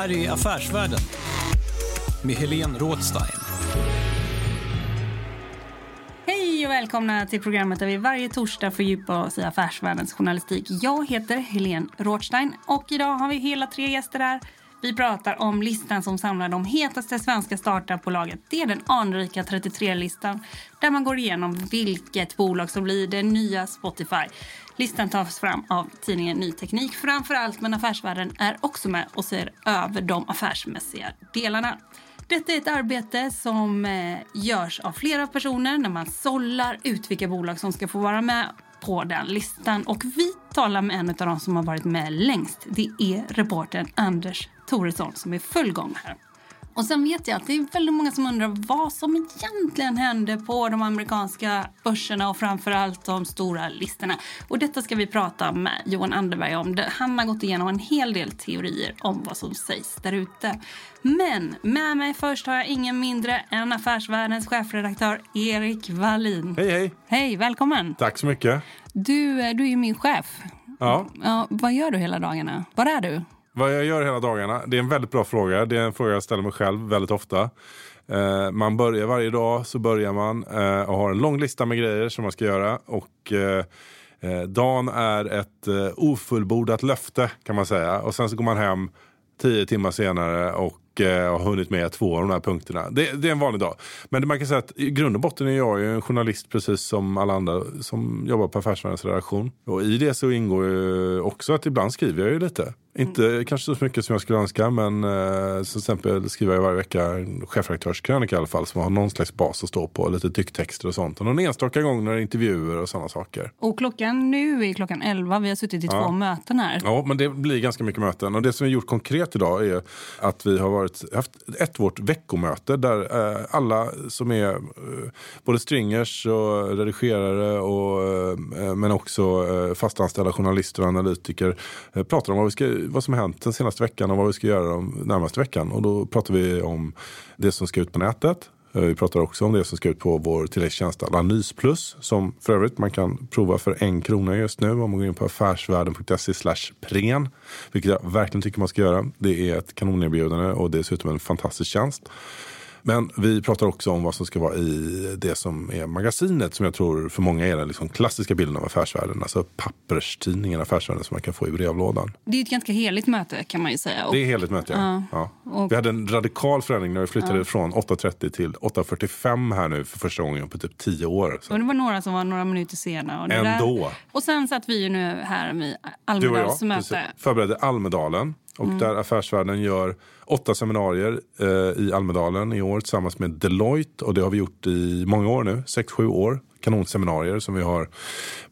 Här är Affärsvärlden med Helene Rådstein. Hej och välkomna till programmet där vi varje torsdag fördjupar oss i affärsvärldens journalistik. Jag heter Helene Rådstein och idag har vi hela tre gäster här. Vi pratar om listan som samlar de hetaste svenska startupbolagen. Det är den anrika 33-listan där man går igenom vilket bolag som blir det nya Spotify. Listan tas fram av tidningen Ny Teknik framför allt, men Affärsvärlden är också med och ser över de affärsmässiga delarna. Detta är ett arbete som eh, görs av flera personer när man sållar ut vilka bolag som ska få vara med på den listan. Och vi talar med en av dem som har varit med längst. Det är reportern Anders Toresson som är full gång här. Och sen vet jag att det är väldigt många som undrar vad som egentligen händer på de amerikanska börserna och framförallt de stora listorna. Och detta ska vi prata med Johan Anderberg om. Han har gått igenom en hel del teorier om vad som sägs där ute. Men med mig först har jag ingen mindre än Affärsvärldens chefredaktör Erik Wallin. Hej, hej. Hej, välkommen. Tack så mycket. Du, eh, du är ju min chef. Ja. Ja, vad gör du hela dagarna? Var är du? Vad jag gör hela dagarna? Det är en väldigt bra fråga. Det är en fråga jag ställer mig själv väldigt ofta. Eh, man börjar varje dag så börjar man eh, och har en lång lista med grejer som man ska göra. Och eh, eh dagen är ett eh, ofullbordat löfte kan man säga. Och sen så går man hem tio timmar senare och och eh, har hunnit med två av de här punkterna. Det, det, är en vanlig dag. Men man kan säga att i grund och botten är jag ju en journalist precis som alla andra som jobbar på Affärsvärldens redaktion. Och i det så ingår ju också att ibland skriver jag ju lite. Inte mm. kanske så mycket som jag skulle önska men eh, till exempel skriver jag varje vecka en chefredaktörskrönika i alla fall som har någon slags bas att stå på. Lite tycktexter och sånt. Och någon enstaka gång när det är intervjuer och sådana saker. Och klockan nu är klockan 11. Vi har suttit i ja. två möten här. Ja, men det blir ganska mycket möten. Och det som vi gjort konkret idag är att vi har varit, haft ett vårt veckomöte där eh, alla som är eh, både stringers och redigerare och, eh, men också eh, fastanställda journalister och analytiker eh, pratar om vad vi ska vad som har hänt den senaste veckan och vad vi ska göra den närmaste veckan. Och då pratar vi om det som ska ut på nätet. Eh, vi pratar också om det som ska ut på vår tilläggstjänst Analys Plus som för övrigt man kan prova för en krona just nu om man går in på affärsvärlden.se slash pren. Vilket jag verkligen tycker man ska göra. Det är ett kanonerbjudande och dessutom en fantastisk tjänst. Men vi pratar också om vad som ska vara i det som är magasinet som jag tror för många är den liksom klassiska bilden av affärsvärlden. Alltså papperstidningen Affärsvärlden som man kan få i brevlådan. Det är ett ganska heligt möte kan man ju säga. Det är heligt möte, ja. ja. Och... Vi hade en radikal förändring när vi flyttade ja. från 8.30 till 8.45 här nu för första gången på typ tio år. Så. Och det var några som var några minuter sena. Och Ändå. Där... Och sen satt vi ju nu här med Almedalsmöte. Förberedde Almedalen. Och mm. där Affärsvärlden gör åtta seminarier eh, i Almedalen i år tillsammans med Deloitte. Och det har vi gjort i många år nu, sex, sju år. Kanonseminarier som vi har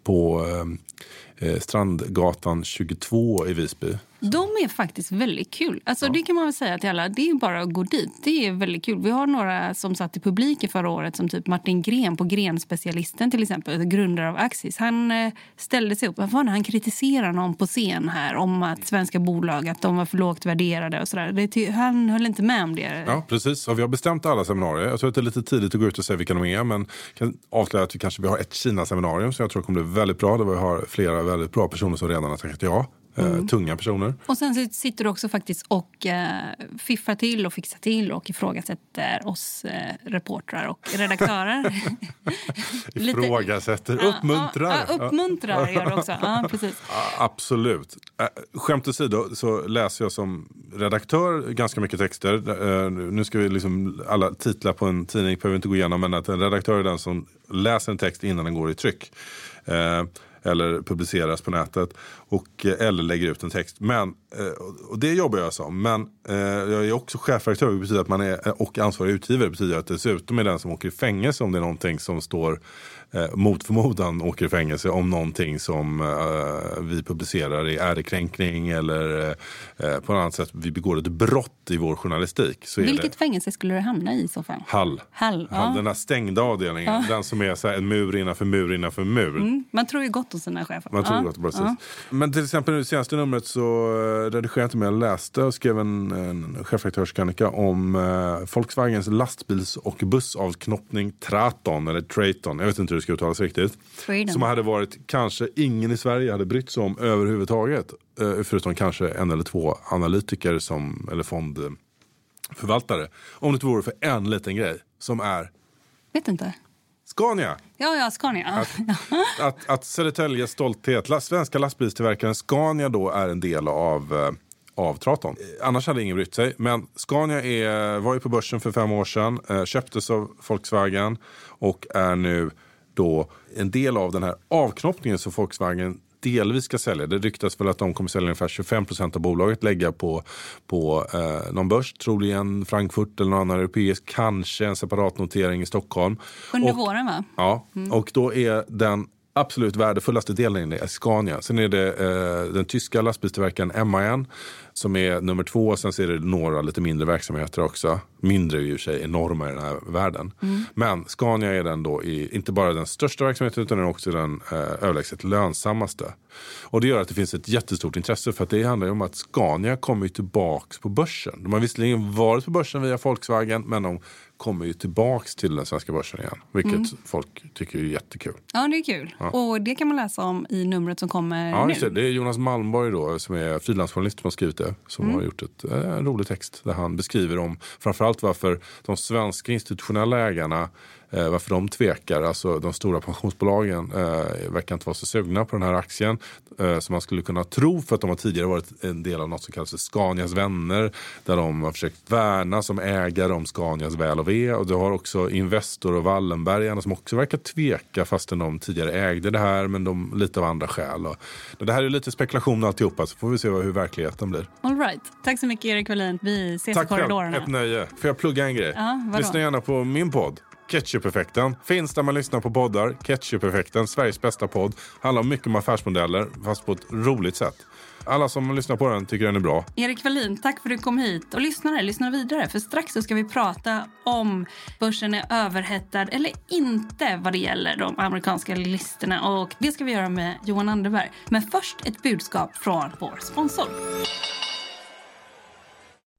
på eh, eh Strandgatan 22 i Visby. De är faktiskt väldigt kul. Alltså, ja. Det kan man väl säga till alla. Det är bara att gå dit. Det är väldigt kul. Vi har några som satt i publiken förra året som typ Martin Gren på Grenspecialisten till exempel, grundare av Axis. Han eh, ställde sig upp. Fan, han kritiserar någon på scen här om att svenska bolag att de var för lågt värderade och sådär. Han höll inte med om det. Ja, precis. Och vi har bestämt alla seminarier. Jag tror att det är lite tidigt att gå ut och säga vilka de är, men kan avslöja att vi kanske har ett Kina-seminarium som jag tror kommer bli väldigt bra. Där vi har flera väldigt bra personer som redan har tackat ja. Eh, tunga personer. Och sen sitter du också faktiskt och eh, fiffar till och fixar till och ifrågasätter oss eh, reportrar och redaktörer. Ifrågasätter, uppmuntrar. Ja, uppmuntrar gör du också. Ja, precis. Absolut. Äh, skämt åsido så läser jag som redaktör ganska mycket texter. Eh, nu ska vi liksom, alla titlar på en tidning behöver inte gå igenom men att en redaktör är den som läser en text innan den går i tryck. Eller publiceras på nätet. Och, eh, eller lägger ut en text. Men, eh, och det jobbar jag som. Men eh, jag är också chefredaktör. Betyder att man är, och ansvarig utgivare. Det betyder att dessutom är den som åker i fängelse om det är någonting som står eh, mot förmodan åker i fängelse om någonting som eh, vi publicerar i ärekränkning eller eh, på något annat sätt vi begår ett brott i vår journalistik. Så Vilket det fängelse skulle du hamna i i så fall? Hall. Hall, Hall, ja. Den där stängda avdelningen. Den som är så här, en mur innanför mur innanför mur. Mm, man tror ju gott om sina chefer. Man tror Ja, gott, precis. ja. Men till exempel nu i senaste numret så eh, redigerade jag inte med. Jag läste och skrev en, en chefredaktörskrönika om eh, Volkswagens lastbils och bussavknoppning Traton, eller Traton, jag vet inte hur det ska uttalas riktigt. Freedom. Som hade varit kanske ingen i Sverige hade brytt sig om överhuvudtaget. Eh, förutom kanske en eller två analytiker som, eller fondförvaltare. Om det inte vore för en liten grej som är Vet inte. Scania. Ja, ja, Scania. Ja. att, att Södertäljes stolthet, svenska lastbilstillverkaren Scania då är en del av, eh, av Traton. Annars hade ingen brytt sig. Men Scania är, var ju på börsen för fem år sedan, eh, köptes av Volkswagen och är nu då en del av den här avknoppningen som Volkswagen delvis ska sälja. Det ryktas väl att de kommer sälja ungefär 25 procent av bolaget, lägga på, på eh, någon börs, troligen Frankfurt eller någon annan europeisk, kanske en separat notering i Stockholm. Under Och- våren, va? Ja, och då är den absolut värdefullaste delen är Scania. Sen är det eh, den tyska lastbilstillverkaren MAN som är nummer två. Sen så är det några lite mindre verksamheter också. Mindre är ju i sig enorma i den här världen. Men Scania är den då i, inte bara den största verksamheten utan den är också den eh, överlägset lönsammaste. Och det gör att det finns ett jättestort intresse för att det handlar om att Scania kommer ju tillbaks på börsen. De har visserligen varit på börsen via Volkswagen men de kommer ju tillbaks till den svenska börsen igen. Vilket folk tycker är jättekul. Ja, det är kul. Och det kan man läsa om i numret som kommer Ja, nu. det. det är Jonas Malmborg då, som är frilansjournalist som har skrivit det. Som har gjort ett, eh, en rolig text där han beskriver om framförallt varför de svenska institutionella ägarna eh, varför de tvekar. Alltså de stora pensionsbolagen eh, verkar inte vara så sugna på den här aktien. Eh, som man skulle kunna tro för att de har tidigare varit en del av något som kallas för Scanias vänner. Där de har försökt värna som ägare om Scanias väl och ve. Och du har också Investor och Wallenbergarna som också verkar tveka fastän de tidigare ägde det här men de lite av andra skäl. Och, och det här är lite spekulation alltihopa så får vi se vad- hur verkligheten blir. All right. Tack så mycket, Erik Wallin. Vi ses Tack i själv, korridorerna. ett nöje. Får jag plugga en grej? Ja, vadå? Lyssna gärna på min podd. Ketchup-effekten. Finns där man lyssnar på poddar. Ketchup-effekten, Sveriges bästa podd. Handlar mycket om affärsmodeller, fast på ett roligt sätt. Alla som lyssnar på den tycker den är bra. Erik Wallin, tack för att du kom hit. Och lyssnare, lyssna vidare. För strax så ska vi prata om börsen är överhettad eller inte vad det gäller de amerikanska listorna. Och det ska vi göra med Johan Anderberg. Men först ett budskap från vår sponsor.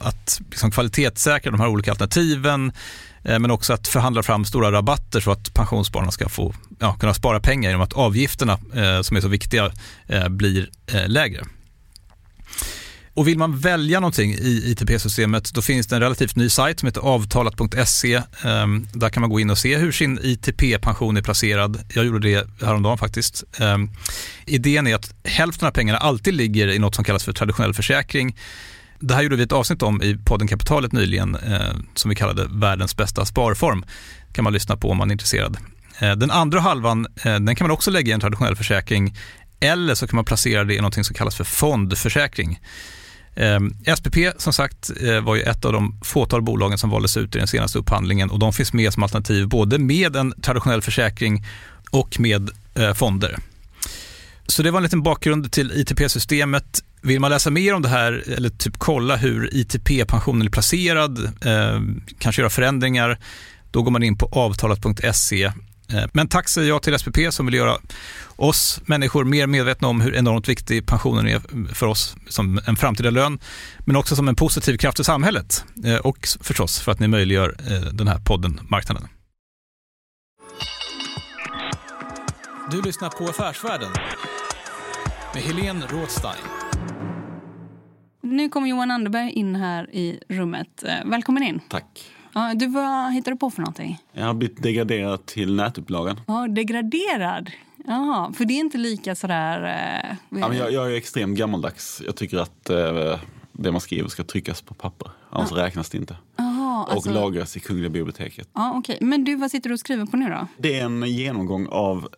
att liksom kvalitetssäkra de här olika alternativen eh, men också att förhandla fram stora rabatter så att pensionsspararna ska få, ja, kunna spara pengar genom att avgifterna eh, som är så viktiga eh, blir eh, lägre. Och vill man välja någonting i ITP-systemet då finns det en relativt ny sajt som heter avtalat.se. Ehm, där kan man gå in och se hur sin ITP-pension är placerad. Jag gjorde det häromdagen faktiskt. Ehm, idén är att hälften av pengarna alltid ligger i något som kallas för traditionell försäkring. Det här gjorde vi ett avsnitt om i podden Kapitalet nyligen eh, som vi kallade världens bästa sparform. kan man lyssna på om man är intresserad. Eh, den andra halvan eh, den kan man också lägga i en traditionell försäkring eller så kan man placera det i något som kallas för fondförsäkring. Eh, SPP som sagt eh, var ju ett av de fåtal bolagen som valdes ut i den senaste upphandlingen och de finns med som alternativ både med en traditionell försäkring och med eh, fonder. Så det var en liten bakgrund till ITP-systemet. Vill man läsa mer om det här eller typ kolla hur ITP-pensionen är placerad, eh, kanske göra förändringar, då går man in på avtalat.se. Eh, men tack säger jag till SPP som vill göra oss människor mer medvetna om hur enormt viktig pensionen är för oss som en framtida lön, men också som en positiv kraft i samhället eh, och förstås för att ni möjliggör eh, den här podden Marknaden. Du lyssnar på Affärsvärlden med Helene Rådstein. Nu kommer Johan Anderberg in här i rummet. Eh, välkommen in. Tack. Ja, du, vad hittar du på för någonting? Jag har blivit degraderad till nätupplagan. Ja, degraderad? Jaha, för det är inte lika sådär... Eh, ja, men jag, jag är extremt gammaldags. Jag tycker att eh, det man skriver ska tryckas på papper. Annars ja. räknas det inte. Aha, och alltså... lagras i Kungliga biblioteket. Ja, okay. Men du, vad sitter du och skriver på nu då? Det är en genomgång av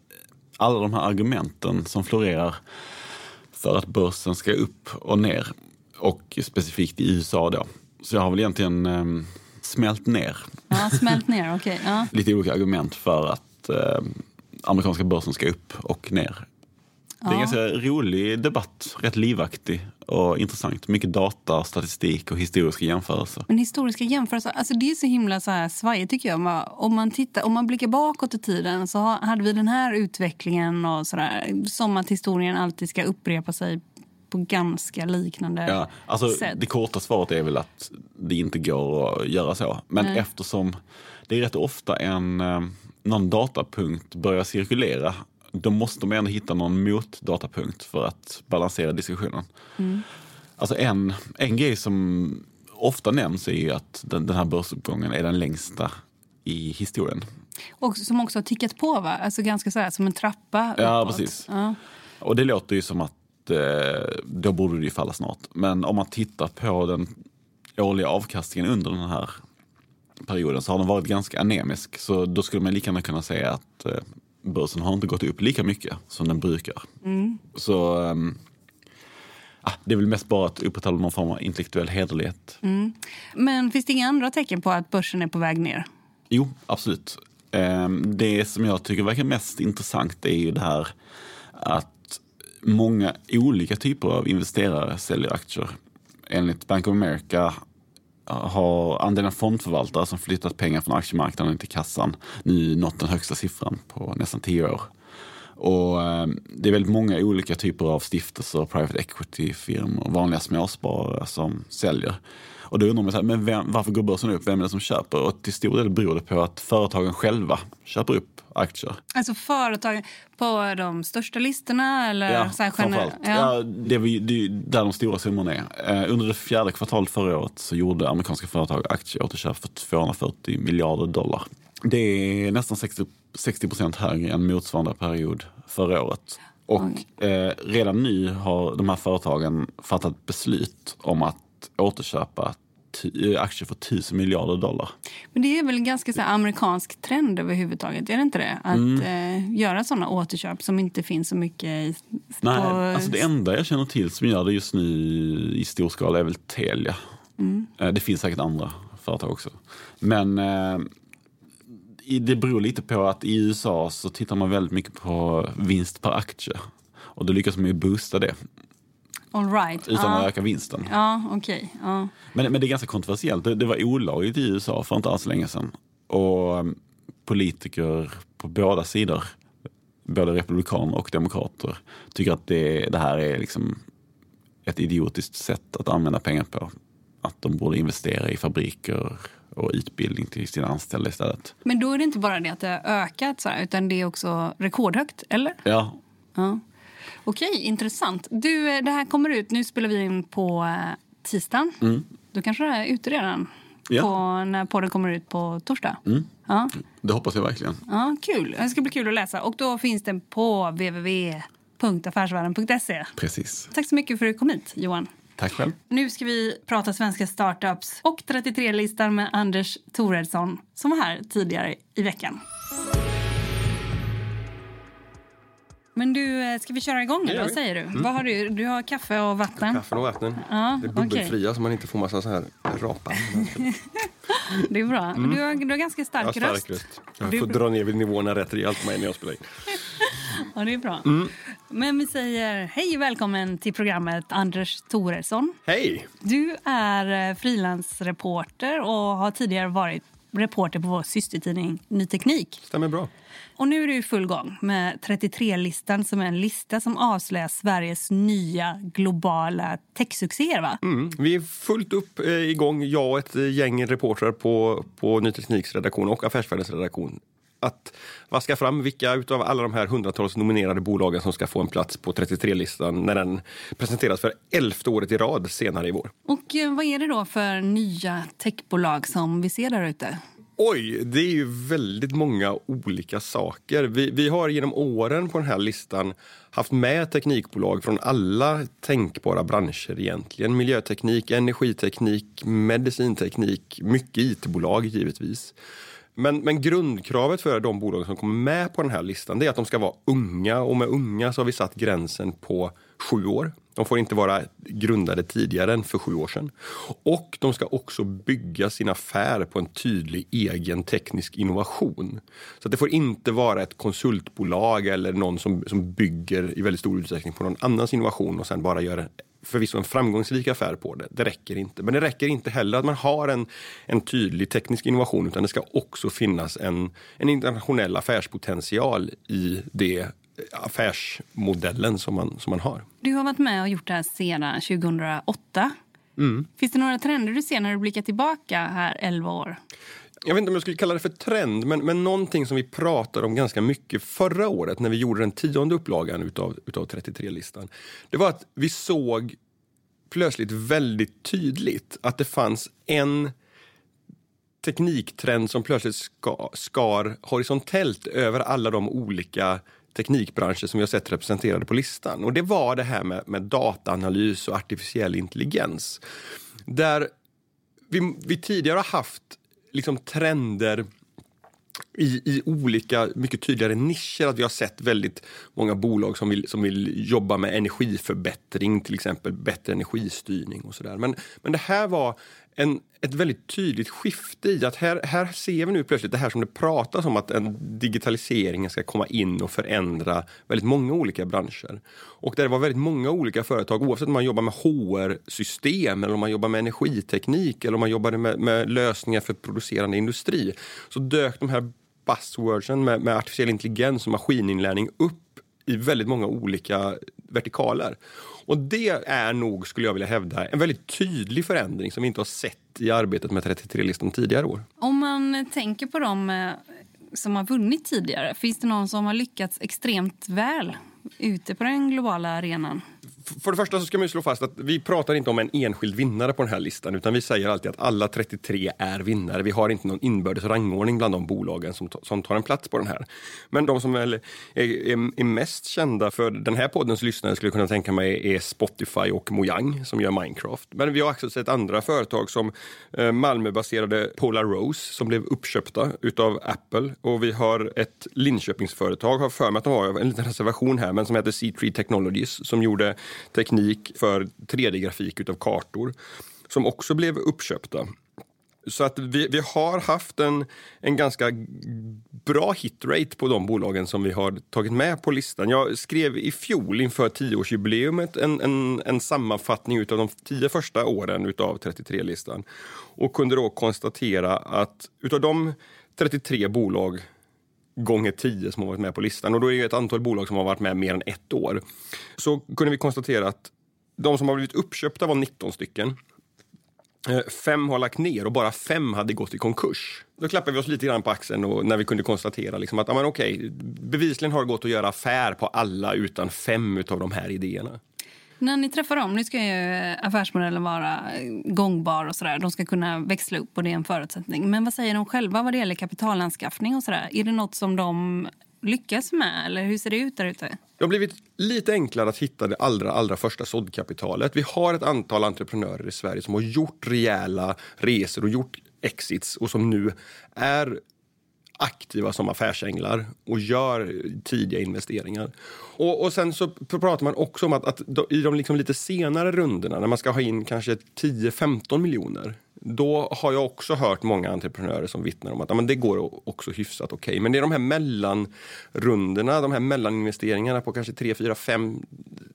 alla de här argumenten som florerar för att börsen ska upp och ner. Och specifikt i USA då. Så jag har väl egentligen eh, smält ner. Ja, smält ner, okay. Ja. Lite olika argument för att eh, amerikanska börsen ska upp och ner. Det är en ganska rolig debatt, rätt livaktig och intressant. Mycket data, statistik och historiska jämförelser. Men historiska jämförelser, alltså det är så himla så här svajigt tycker jag. Om man, tittar, om man blickar bakåt i tiden så hade vi den här utvecklingen och sådär. Som att historien alltid ska upprepa sig på ganska liknande ja, alltså, sätt. Det korta svaret är väl att det inte går att göra så. Men Nej. eftersom det är rätt ofta en eh, någon datapunkt börjar cirkulera då måste man ändå hitta någon motdatapunkt för att balansera diskussionen. Mm. Alltså en, en grej som ofta nämns är att den, den här börsuppgången är den längsta i historien. Och som också har tickat på, va? Alltså ganska så här, som en trappa Ja, uppåt. precis. Ja. Och det låter ju som att eh, då borde det ju falla snart. Men om man tittar på den årliga avkastningen under den här perioden så har den varit ganska anemisk. Så då skulle man lika gärna kunna säga att eh, börsen har inte gått upp lika mycket som den brukar. Mm. Så um, ah, det är väl mest bara att upprätthålla någon form av intellektuell hederlighet. Mm. Men finns det inga andra tecken på att börsen är på väg ner? Jo, absolut. Um, det som jag tycker verkar mest intressant är ju det här att många olika typer av investerare säljer aktier. Enligt Bank of America har andelen fondförvaltare som flyttat pengar från aktiemarknaden till kassan nu nått den högsta siffran på nästan tio år. Och eh, det är väldigt många olika typer av stiftelser, private equity-firmor, vanliga småsparare som säljer. Och då undrar man, så här, men vem, varför går börsen upp? Vem är det som köper? Och till stor del beror det på att företagen själva köper upp aktier. Alltså företag på de största listorna? Eller ja, så här framförallt. Ja. Ja, det, är, det är där de stora summorna är. Eh, under det fjärde kvartalet förra året så gjorde amerikanska företag aktieåterköp för 240 miljarder dollar. Det är nästan 60 procent högre än motsvarande period förra året. Och eh, redan nu har de här företagen fattat beslut om att återköpa aktier för 1000 miljarder dollar. Men det är väl en ganska så amerikansk trend överhuvudtaget? Är det inte det? Att mm. eh, göra sådana återköp som inte finns så mycket i... Nej, på... alltså det enda jag känner till som gör det just nu i stor skala är väl Telia. Mm. Eh, det finns säkert andra företag också. Men eh, det beror lite på att i USA så tittar man väldigt mycket på vinst per aktie. Och då lyckas man ju boosta det. All right. Utan att öka vinsten. Ja, okay. Men, men det är ganska kontroversiellt. Det, det var olagligt i USA för inte alls länge sedan. Och um, politiker på båda sidor, både republikaner och demokrater, tycker att det, det här är liksom ett idiotiskt sätt att använda pengar på. Att de borde investera i fabriker och utbildning till sina anställda istället. Men då är det inte bara det att det har ökat, så utan det är också rekordhögt, eller? Ja. ja. Okej, intressant. Du, eh, det här kommer ut, nu spelar vi in på eh, tisdagen. Mm. Då kanske det är ute redan? Ja. På, när podden kommer ut på torsdag? Mm. Ja. Det hoppas jag verkligen. Ja, kul. Det ska bli kul att läsa. Och då finns den på www.affärsvärlden.se. Precis. Tack så mycket för att du kom hit, Johan. Tack själv. Nu ska vi prata svenska startups och 33-listan med Anders Toredsson som var här tidigare i veckan. Men du, eh, ska vi köra igång eller vad säger du? Vad har du? Du har kaffe och vatten. Kaffen och vatten. Ja, det är bubbelfria så man inte får massa så här rapar. Det är bra. Du, har, du har ganska Jag har stark röst. stark röst. Jag är får dra ner vid nivåerna rätt rejält mig när jag spelar in. Ja, det är bra. Mm. Men vi säger hej och välkommen till programmet Anders Toresson. Hej! Du är eh, frilansreporter och har tidigare varit reporter på vår systertidning Ny Teknik. Stämmer bra. Och nu är du i full gång med 33-listan som är en lista som avslöjar Sveriges nya globala techsuccéer. Va? Mm. Vi är fullt upp eh, igång, jag och ett eh, gäng reportrar på, på Ny Tekniks redaktion och Affärsvärldens redaktion. Att vaska fram vilka utav alla de här hundratals nominerade bolagen som ska få en plats på 33-listan när den presenteras för elfte året i rad senare i vår. Och eh, vad är det då för nya techbolag som vi ser där ute? Oj, det är ju väldigt många olika saker. Vi, vi har genom åren på den här listan haft med teknikbolag från alla tänkbara branscher egentligen. Miljöteknik, energiteknik, medicinteknik, mycket IT-bolag givetvis. Men, men grundkravet för de bolag som kommer med på den här listan det är att de ska vara unga och med unga så har vi satt gränsen på sju år. De får inte vara grundade tidigare än för sju år sedan. Och de ska också bygga sin affär på en tydlig egen teknisk innovation. Så att det får inte vara ett konsultbolag eller någon som, som bygger i väldigt stor utsträckning på någon annans innovation och sen bara gör förvisso en framgångsrik affär på det. Det räcker inte. Men det räcker inte heller att man har en, en tydlig teknisk innovation utan det ska också finnas en, en internationell affärspotential i det affärsmodellen som man, som man har. Du har varit med och gjort det här sedan 2008. Mm. Finns det några trender du ser när du blickar tillbaka här 11 år? Jag vet inte om jag skulle kalla det för trend, men, men någonting som vi pratade om ganska mycket förra året när vi gjorde den tionde upplagan utav, utav 33-listan. Det var att vi såg plötsligt väldigt tydligt att det fanns en tekniktrend som plötsligt ska, skar horisontellt över alla de olika teknikbranscher som vi har sett representerade på listan. Och det var det här med, med dataanalys och artificiell intelligens. Där vi, vi tidigare har haft liksom trender i, i olika, mycket tydligare nischer. Att vi har sett väldigt många bolag som vill, som vill jobba med energiförbättring, till exempel bättre energistyrning och sådär. Men, men det här var en, ett väldigt tydligt skifte i att här, här ser vi nu plötsligt det här som det pratas om att en digitaliseringen ska komma in och förändra väldigt många olika branscher. Och där det var väldigt många olika företag, oavsett om man jobbar med HR-system eller om man jobbar med energiteknik eller om man jobbade med, med lösningar för producerande industri, så dök de här buzzwordsen med, med artificiell intelligens och maskininlärning upp i väldigt många olika vertikaler. Och det är nog, skulle jag vilja hävda, en väldigt tydlig förändring som vi inte har sett i arbetet med 33-listan tidigare år. Om man tänker på dem eh, som har vunnit tidigare, finns det någon som har lyckats extremt väl ute på den globala arenan? För det första så ska man ju slå fast att vi pratar inte om en enskild vinnare på den här listan utan vi säger alltid att alla 33 är vinnare. Vi har inte någon inbördes rangordning bland de bolagen som, som tar en plats på den här. Men de som väl är, är, är mest kända för den här poddens lyssnare skulle jag kunna tänka mig är Spotify och Mojang som gör Minecraft. Men vi har också sett andra företag som eh, Malmöbaserade Polar Rose som blev uppköpta utav Apple och vi har ett Linköpingsföretag, har för mig att de har en liten reservation här, men som heter C3 Technologies som gjorde teknik för 3D-grafik utav kartor som också blev uppköpta. Så att vi, vi har haft en, en ganska bra hitrate på de bolagen som vi har tagit med på listan. Jag skrev i fjol inför tioårsjubileumet en, en, en sammanfattning av de tio första åren utav 33-listan och kunde då konstatera att utav de 33 bolag gånger 10 som har varit med på listan och då är det ett antal bolag som har varit med mer än ett år. Så kunde vi konstatera att de som har blivit uppköpta var 19 stycken. Eh, fem har lagt ner och bara fem hade gått i konkurs. Då klappade vi oss lite grann på axeln och när vi kunde konstatera liksom att ja, men okej, bevisligen har det gått att göra affär på alla utan fem av de här idéerna. När ni träffar dem, nu ska ju eh, affärsmodellen vara eh, gångbar och sådär. De ska kunna växla upp och det är en förutsättning. Men vad säger de själva vad det gäller kapitalanskaffning och sådär? Är det något som de lyckas med eller hur ser det ut där ute? Det har blivit lite enklare att hitta det allra, allra första såddkapitalet. Vi har ett antal entreprenörer i Sverige som har gjort rejäla resor och gjort exits och som nu är aktiva som affärsänglar och gör tidiga investeringar. Och, och sen så pratar man också om att, att i de liksom lite senare rundorna när man ska ha in kanske 10-15 miljoner då har jag också hört många entreprenörer som vittnar om att ja, men det går också hyfsat okej. Okay. Men det är de här mellanrundorna, de här mellaninvesteringarna på kanske 3, 4, 5,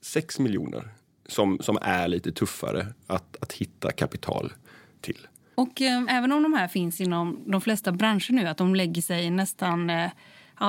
6 miljoner som, som är lite tuffare att, att hitta kapital till. Och eh, även om de här finns inom de flesta branscher nu, att de lägger sig nästan eh,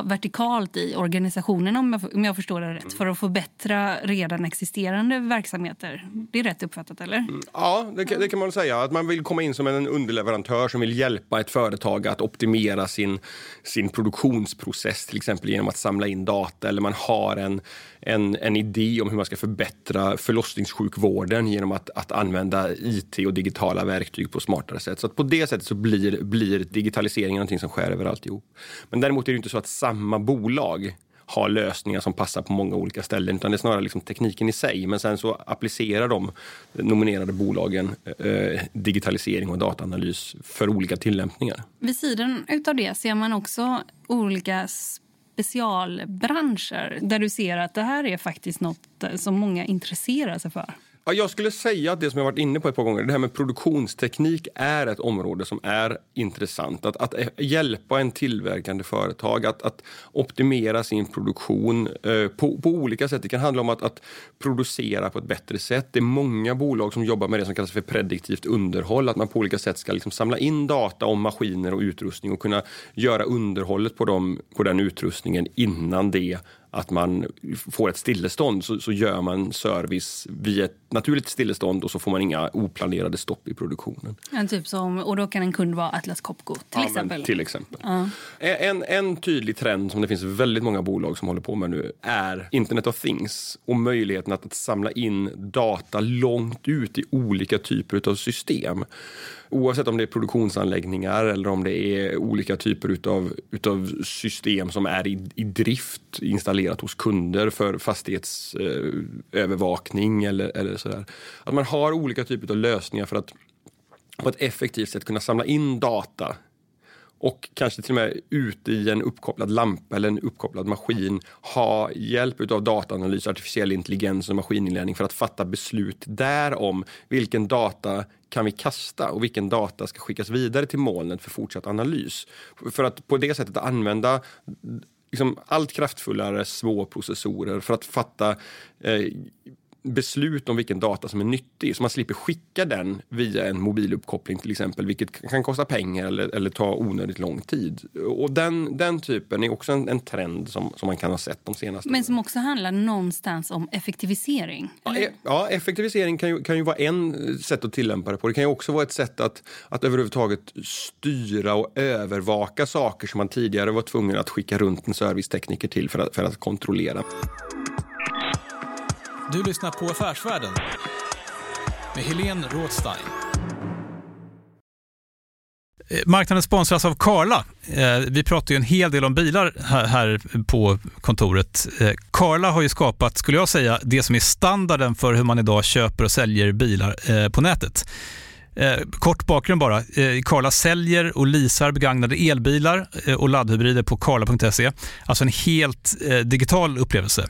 vertikalt i organisationen om jag, om jag förstår det rätt, för att förbättra redan existerande verksamheter. Det är rätt uppfattat, eller? Mm, ja, det, det, kan man säga. Att man vill komma in som en underleverantör som vill hjälpa ett företag att optimera sin, sin produktionsprocess, till exempel genom att samla in data. Eller man har en, en, en idé om hur man ska förbättra förlossningssjukvården genom att, att använda IT och digitala verktyg på smartare sätt. Så på det sättet så blir, blir digitaliseringen någonting som skär över alltihop. Men däremot är det inte så att samma bolag har lösningar som passar på många olika ställen. Utan det är snarare liksom tekniken i sig. Men sen så applicerar de nominerade bolagen eh, digitalisering och dataanalys för olika tillämpningar. Vid sidan av det ser man också olika specialbranscher där du ser att det här är faktiskt något som många intresserar sig för? Ja, jag skulle säga att det som jag varit inne på ett par gånger, det här med produktionsteknik är ett område som är intressant. Att, att hjälpa en tillverkande företag att, att optimera sin produktion eh, på, på, olika sätt. Det kan handla om att, att, producera på ett bättre sätt. Det är många bolag som jobbar med det som kallas för prediktivt underhåll. Att man på olika sätt ska liksom samla in data om maskiner och utrustning och kunna göra underhållet på, dem, på den utrustningen innan det att man får ett stillestånd så, så, gör man service vid ett naturligt stillestånd och så får man inga oplanerade stopp i produktionen. Ja, typ som, och då kan en kund vara Atlas Copco till ja, exempel? till exempel. Ja. En, en tydlig trend som det finns väldigt många bolag som håller på med nu är Internet of Things och möjligheten att, att samla in data långt ut i olika typer av system. Oavsett om det är produktionsanläggningar eller om det är olika typer utav, utav system som är i, i drift installerat hos kunder för fastighetsövervakning eh, eller, eller sådär. Att man har olika typer av lösningar för att på ett effektivt sätt kunna samla in data och kanske till och med ute i en uppkopplad lampa eller en uppkopplad maskin ha hjälp av dataanalys, artificiell intelligens och maskininlärning för att fatta beslut där om vilken data kan vi kasta och vilken data ska skickas vidare till molnet för fortsatt analys. För att på det sättet använda liksom allt kraftfullare små processorer för att fatta eh, beslut om vilken data som är nyttig. Så man slipper skicka den via en mobiluppkoppling till exempel, vilket kan kosta pengar eller, eller ta onödigt lång tid. Och den, den typen är också en, en trend som, som man kan ha sett de senaste Men som också handlar någonstans om effektivisering? Ja, e ja, effektivisering kan ju, kan ju vara en sätt att tillämpa det på. Det kan ju också vara ett sätt att, att överhuvudtaget styra och övervaka saker som man tidigare var tvungen att skicka runt en servicetekniker till för att, för att kontrollera. Du lyssnar på Affärsvärlden med Helene Rådstein. Eh, marknaden sponsras av Karla. Eh, vi pratar ju en hel del om bilar här på kontoret. Eh, karla har ju skapat, skulle jag säga, det som är standarden för hur man idag köper och säljer bilar på nätet. Kort bakgrund bara. Karla säljer och leasar begagnade elbilar och laddhybrider på karla.se. Alltså en helt digital upplevelse.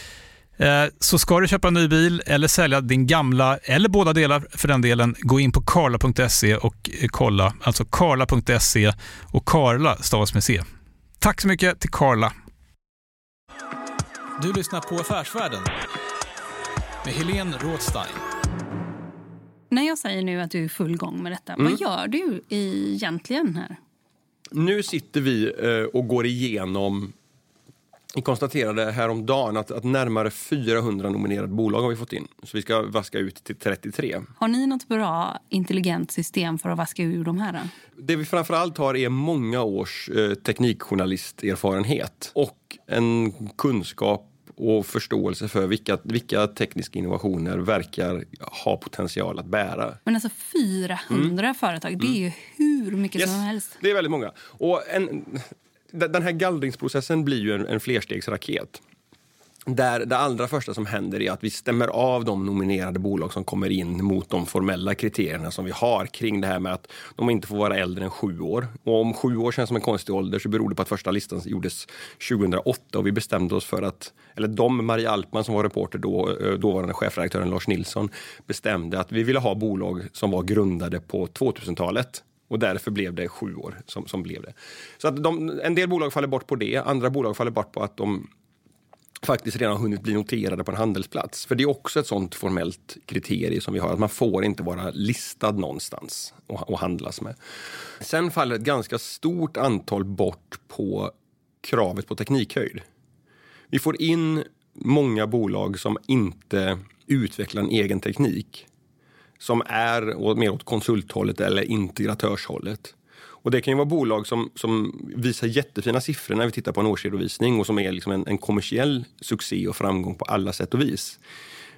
Eh, så ska du köpa en ny bil eller sälja din gamla, eller båda delar för den delen, gå in på karla.se och eh, kolla. Alltså karla.se och Karla stavas med C. Tack så mycket till Karla. Du lyssnar på Affärsvärlden med Helene Rådstein. När jag säger nu att du är full gång med detta, Mm. vad gör du egentligen här? Nu sitter vi eh, och går igenom... Vi konstaterade häromdagen att, att närmare 400 nominerade bolag har vi fått in. Så vi ska vaska ut till 33. Har ni något bra intelligent system för att vaska ur de här? Då? Det vi framförallt har är många års eh, teknikjournalisterfarenhet och en kunskap och förståelse för vilka, vilka tekniska innovationer verkar ha potential att bära. Men alltså 400 företag, det är ju hur mycket som helst. Det är väldigt många. Och en, den här gallringsprocessen blir ju en, en flerstegsraket. Där det allra första som händer är att vi stämmer av de nominerade bolag som kommer in mot de formella kriterierna som vi har kring det här med att de inte får vara äldre än sju år. Och om sju år känns som en konstig ålder så beror det på att första listan gjordes 2008 och vi bestämde oss för att, eller de, Maria Alpman som var reporter då, dåvarande chefredaktören Lars Nilsson, bestämde att vi ville ha bolag som var grundade på 2000-talet. Och därför blev det sju år som, som blev det. Så att de, en del bolag faller bort på det, andra bolag faller bort på att de faktiskt redan har hunnit bli noterade på en handelsplats. För det är också ett sånt formellt kriterie som vi har, att man får inte vara listad någonstans och, och handlas med. Sen faller ett ganska stort antal bort på kravet på teknikhöjd. Vi får in många bolag som inte utvecklar en egen teknik som är mer åt konsulthållet eller integratörshållet. Och det kan ju vara bolag som, som visar jättefina siffror när vi tittar på en årsredovisning och som är liksom en, en kommersiell succé och framgång på alla sätt och vis.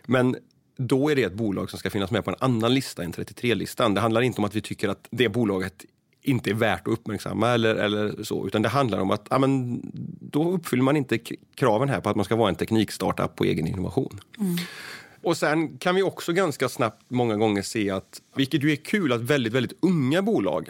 Men då är det ett bolag som ska finnas med på en annan lista än 33-listan. Det handlar inte om att vi tycker att det bolaget inte är värt att uppmärksamma eller, eller så, utan det handlar om att ja, men, då uppfyller man inte kraven här på att man ska vara en teknikstartup på egen innovation. Mm. Och sen kan vi också ganska snabbt många gånger se att, vilket ju är kul, att väldigt, väldigt unga bolag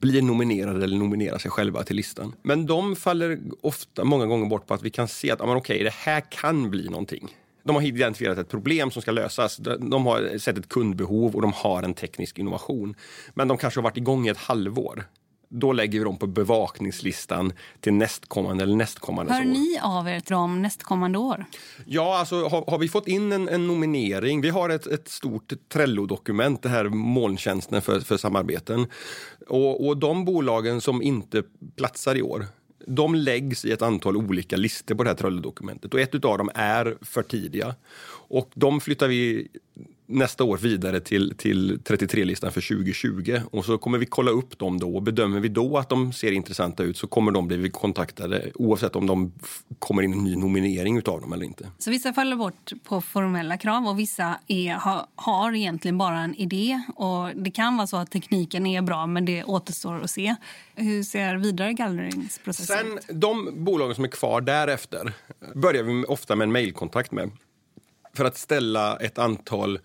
blir nominerade eller nominerar sig själva till listan. Men de faller ofta, många gånger bort på att vi kan se att ja, men okej, det här kan bli någonting. De har identifierat ett problem som ska lösas. De de har sett ett kundbehov och de har en teknisk innovation. Men de kanske har varit igång i ett halvår. Då lägger vi dem på bevakningslistan till nästkommande eller nästkommande Hör år. ni av er till dem nästkommande år? Ja, alltså har, har vi fått in en, en nominering? Vi har ett, ett stort Trello-dokument, det här molntjänsten för, för samarbeten. Och, och de bolagen som inte platsar i år, de läggs i ett antal olika listor på det här Trello-dokumentet. Och ett av dem är för tidiga. Och de flyttar vi nästa år vidare till, till 33-listan för 2020. Och så kommer vi kolla upp dem då. Och bedömer vi då att de ser intressanta ut så kommer de bli kontaktade oavsett om de kommer in en ny nominering utav dem eller inte. Så vissa faller bort på formella krav och vissa är, har, har egentligen bara en idé. Och Det kan vara så att tekniken är bra, men det återstår att se. Hur ser vidare gallringsprocessen ut? Sen de bolagen som är kvar därefter börjar vi ofta med en mejlkontakt med. För att ställa ett antal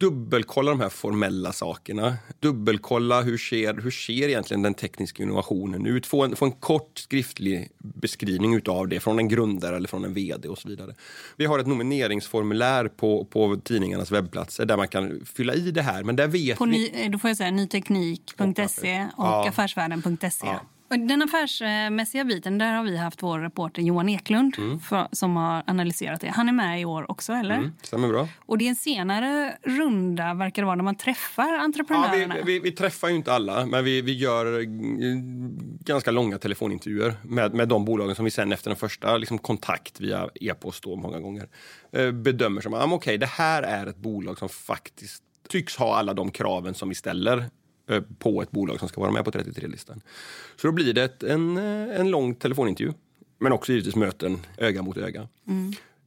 dubbelkolla de här formella sakerna. Dubbelkolla hur ser, hur ser egentligen den tekniska innovationen ut? Få en, få en kort skriftlig beskrivning utav det från en grundare eller från en vd och så vidare. Vi har ett nomineringsformulär på, på tidningarnas webbplatser där man kan fylla i det här. Men där vet På vi... ny, eh, då får jag säga nyteknik.se och Ja. affärsvärlden.se. Ja. Och Den affärsmässiga biten, där har vi haft vår reporter Johan Eklund för, som har analyserat det. Han är med i år också, eller? Mm, stämmer bra. Och det är en senare runda, verkar det vara, när man träffar Ja, entreprenörerna. vi, vi, vi träffar ju inte alla, men vi, vi gör eh, ganska långa telefonintervjuer med, med de bolagen som vi sen efter en första liksom, kontakt via e-post många gånger eh, bedömer som att ah, okej, det här är ett bolag som faktiskt tycks ha alla de kraven som vi ställer på ett bolag som ska vara med på 33-listan. Så då blir det ett, en, eh, en lång telefonintervju, men också givetvis möten öga mot öga.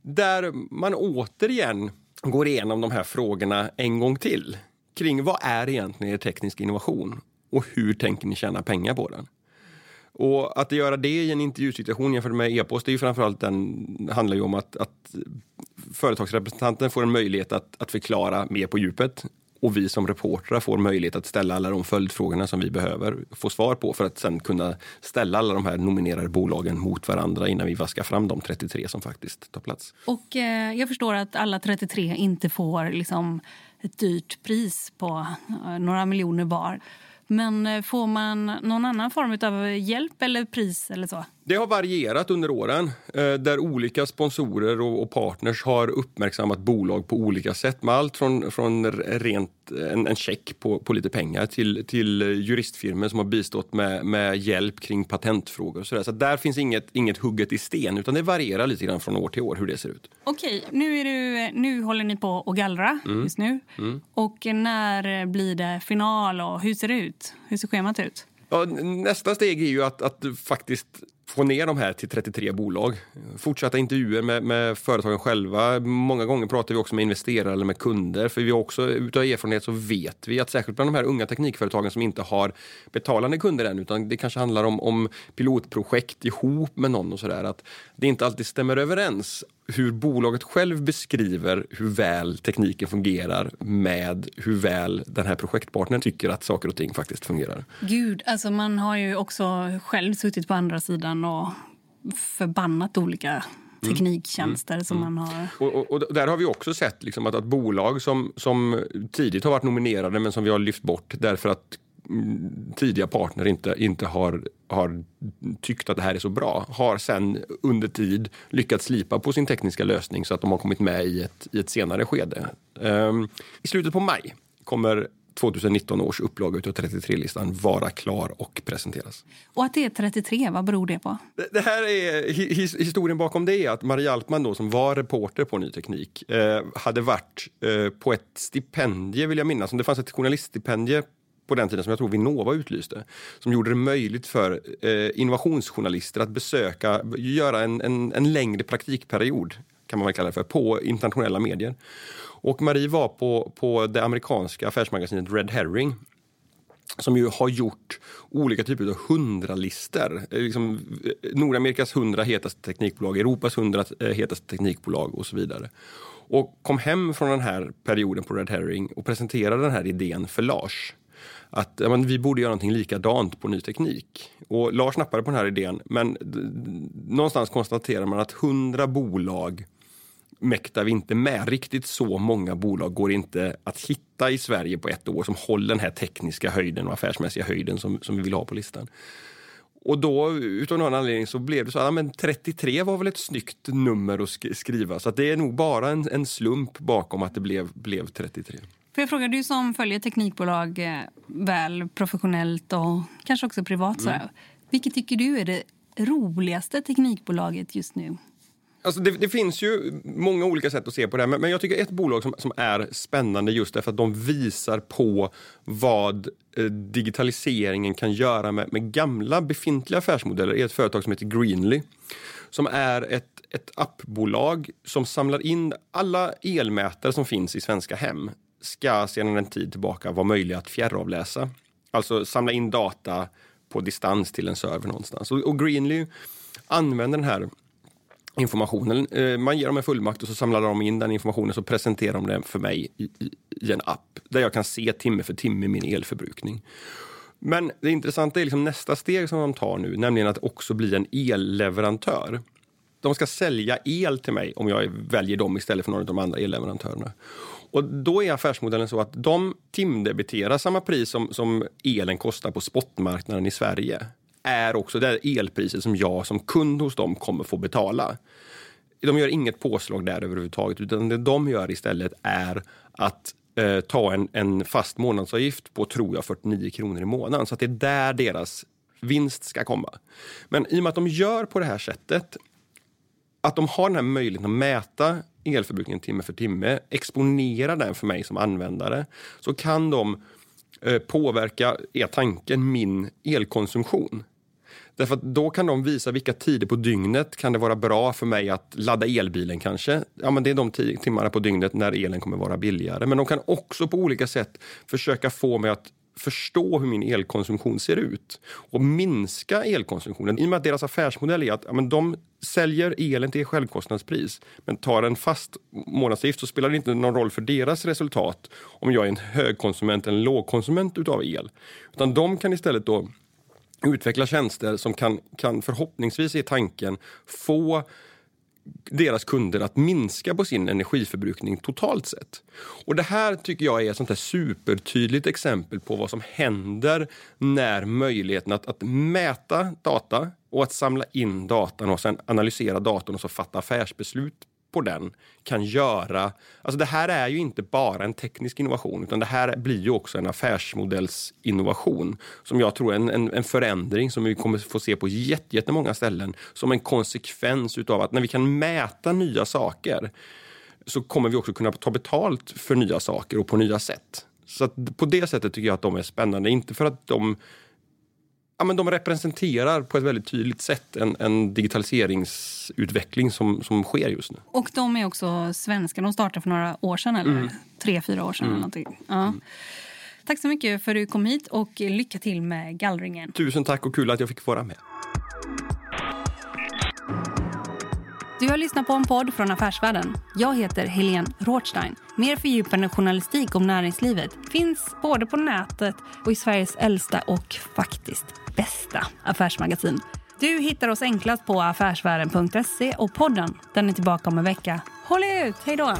Där man återigen går igenom de här frågorna en gång till. Kring vad är egentligen er teknisk innovation och hur tänker ni tjäna pengar på den? Och att göra det i en intervjusituation jämfört med e-post, det är ju framförallt den, handlar ju om att, att företagsrepresentanten får en möjlighet att, att förklara mer på djupet och vi som reportrar får möjlighet att ställa alla de följdfrågorna som vi behöver få svar på för att sen kunna ställa alla de här nominerade bolagen mot varandra innan vi vaskar fram de 33 som faktiskt tar plats. Och eh, jag förstår att alla 33 inte får liksom, ett dyrt pris på eh, några miljoner var. Men eh, får man någon annan form av hjälp eller pris eller så? Det har varierat under åren eh, där olika sponsorer och partners har uppmärksammat bolag på olika sätt med allt från, från rent en, en check på, på lite pengar till, till juristfirmor som har bistått med, med hjälp kring patentfrågor. Och så där. så där finns inget, inget hugget i sten utan det varierar lite grann från år till år hur det ser ut. Okej, nu, är du, nu håller ni på att gallra mm. just nu. Mm. Och när blir det final och hur ser det ut? Hur ser schemat ut? Ja, nästa steg är ju att, att faktiskt få ner de här till 33 bolag. Fortsatta intervjuer med, med, företagen själva. Många gånger pratar vi också med investerare eller med kunder. För vi också, utav erfarenhet så vet vi att särskilt bland de här unga teknikföretagen som inte har betalande kunder än utan det kanske handlar om, om pilotprojekt ihop med någon och sådär. Att det inte alltid stämmer överens hur bolaget själv beskriver hur väl tekniken fungerar med hur väl den här projektpartnern tycker att saker och ting faktiskt fungerar. Gud, alltså man har ju också själv suttit på andra sidan och förbannat olika mm. tekniktjänster mm. som man har... Och, och, och, där har vi också sett liksom att, att bolag som, som tidigt har varit nominerade men som vi har lyft bort därför att tidiga partner inte, inte har, har tyckt att det här är så bra har sen under tid lyckats slipa på sin tekniska lösning så att de har kommit med i ett, i ett senare skede. Um, I slutet på maj kommer 2019 års upplaga av 33-listan vara klar och presenteras. Och att det är 33, vad beror det på? Det, det här är, his, historien bakom det är att Maria Altman då, som var reporter på Ny Teknik eh, hade varit eh, på ett stipendie, vill jag minnas. Det fanns ett journaliststipendium på den tiden som jag tror Vinnova utlyste, som gjorde det möjligt för eh, innovationsjournalister att besöka, göra en, en, en, längre praktikperiod, kan man väl kalla det för, på internationella medier. Och Marie var på, på det amerikanska affärsmagasinet Red Herring som ju har gjort olika typer av hundralistor. Eh, liksom eh, Nordamerikas hundra hetaste teknikbolag, Europas hundra eh, hetaste teknikbolag och så vidare. Och kom hem från den här perioden på Red Herring och presenterade den här idén för Lars att ja, men vi borde göra någonting likadant på ny teknik. Och Lars nappade på den här idén, men någonstans konstaterar man att hundra bolag mäktar vi inte med. Riktigt så många bolag går inte att hitta i Sverige på ett år som håller den här tekniska höjden och affärsmässiga höjden som, som vi vill ha på listan. Och då, utav någon anledning, så blev det så att ja, 33 var väl ett snyggt nummer att skriva. Så det är nog bara en, en slump bakom att det blev, blev 33. Får jag fråga, du som följer teknikbolag eh, väl professionellt och kanske också privat. Mm. Vilket tycker du är det roligaste teknikbolaget just nu? Alltså det, det, finns ju många olika sätt att se på det här, men, men jag tycker ett bolag som, som, är spännande just därför att de visar på vad eh, digitaliseringen kan göra med, med, gamla befintliga affärsmodeller är ett företag som heter Greenly som är ett, ett appbolag som samlar in alla elmätare som finns i svenska hem ska sedan en tid tillbaka vara möjliga att fjärravläsa. Alltså samla in data på distans till en server någonstans. Och, och Greenly använder den här informationen. Eh, man ger dem en fullmakt och så samlar de in den informationen så presenterar de den för mig i, i, i en app där jag kan se timme för timme min elförbrukning. Men det intressanta är liksom nästa steg som de tar nu, nämligen att också bli en elleverantör. De ska sälja el till mig om jag väljer dem istället för någon av de andra elleverantörerna. Och då är affärsmodellen så att de timdebiterar samma pris som, som elen kostar på spotmarknaden i Sverige. Är också det elpriset som jag som kund hos dem kommer få betala. De gör inget påslag där överhuvudtaget utan det de gör istället är att eh, ta en, en fast månadsavgift på, tror jag, 49 kronor i månaden. Så att det är där deras vinst ska komma. Men i och med att de gör på det här sättet, att de har den här möjligheten att mäta elförbrukningen timme för timme, exponera den för mig som användare, så kan de eh, påverka, är tanken, min elkonsumtion. Därför att då kan de visa vilka tider på dygnet kan det vara bra för mig att ladda elbilen kanske. Ja, men det är de timmarna på dygnet när elen kommer vara billigare. Men de kan också på olika sätt försöka få mig att förstå hur min elkonsumtion ser ut och minska elkonsumtionen. I och med att deras affärsmodell är att ja, men de säljer elen till självkostnadspris men tar en fast månadsavgift så spelar det inte någon roll för deras resultat om jag är en högkonsument eller en lågkonsument utav el. Utan de kan istället då utveckla tjänster som kan, kan förhoppningsvis i tanken få deras kunder att minska på sin energiförbrukning totalt sett. Och Det här tycker jag är ett sånt här supertydligt exempel på vad som händer när möjligheten att, att mäta data och att samla in datan och sen analysera datorn och så fatta affärsbeslut på den kan göra... Alltså det här är ju inte bara en teknisk innovation utan det här blir ju också en affärsmodellsinnovation som jag tror är en, en, en förändring som vi kommer få se på jättemånga ställen som en konsekvens utav att när vi kan mäta nya saker så kommer vi också kunna ta betalt för nya saker och på nya sätt. Så på det sättet tycker jag att de är spännande. Inte för att de ja, men de representerar på ett väldigt tydligt sätt en, en digitaliseringsutveckling som, som sker just nu. Och de är också svenska. De startade för några år sedan, eller mm. tre, fyra år sedan. Mm. Ja. Mm. Tack så mycket för att du kom hit och lycka till med gallringen. Tusen tack och kul att jag fick vara med. Du har lyssnat på en podd från Affärsvärlden. Jag heter Helene Rothstein. Mer fördjupande journalistik om näringslivet finns både på nätet och i Sveriges äldsta och faktiskt bästa affärsmagasin. Du hittar oss enklast på affärsvärlden.se och podden den är tillbaka om en vecka. Håll ut! Hej då!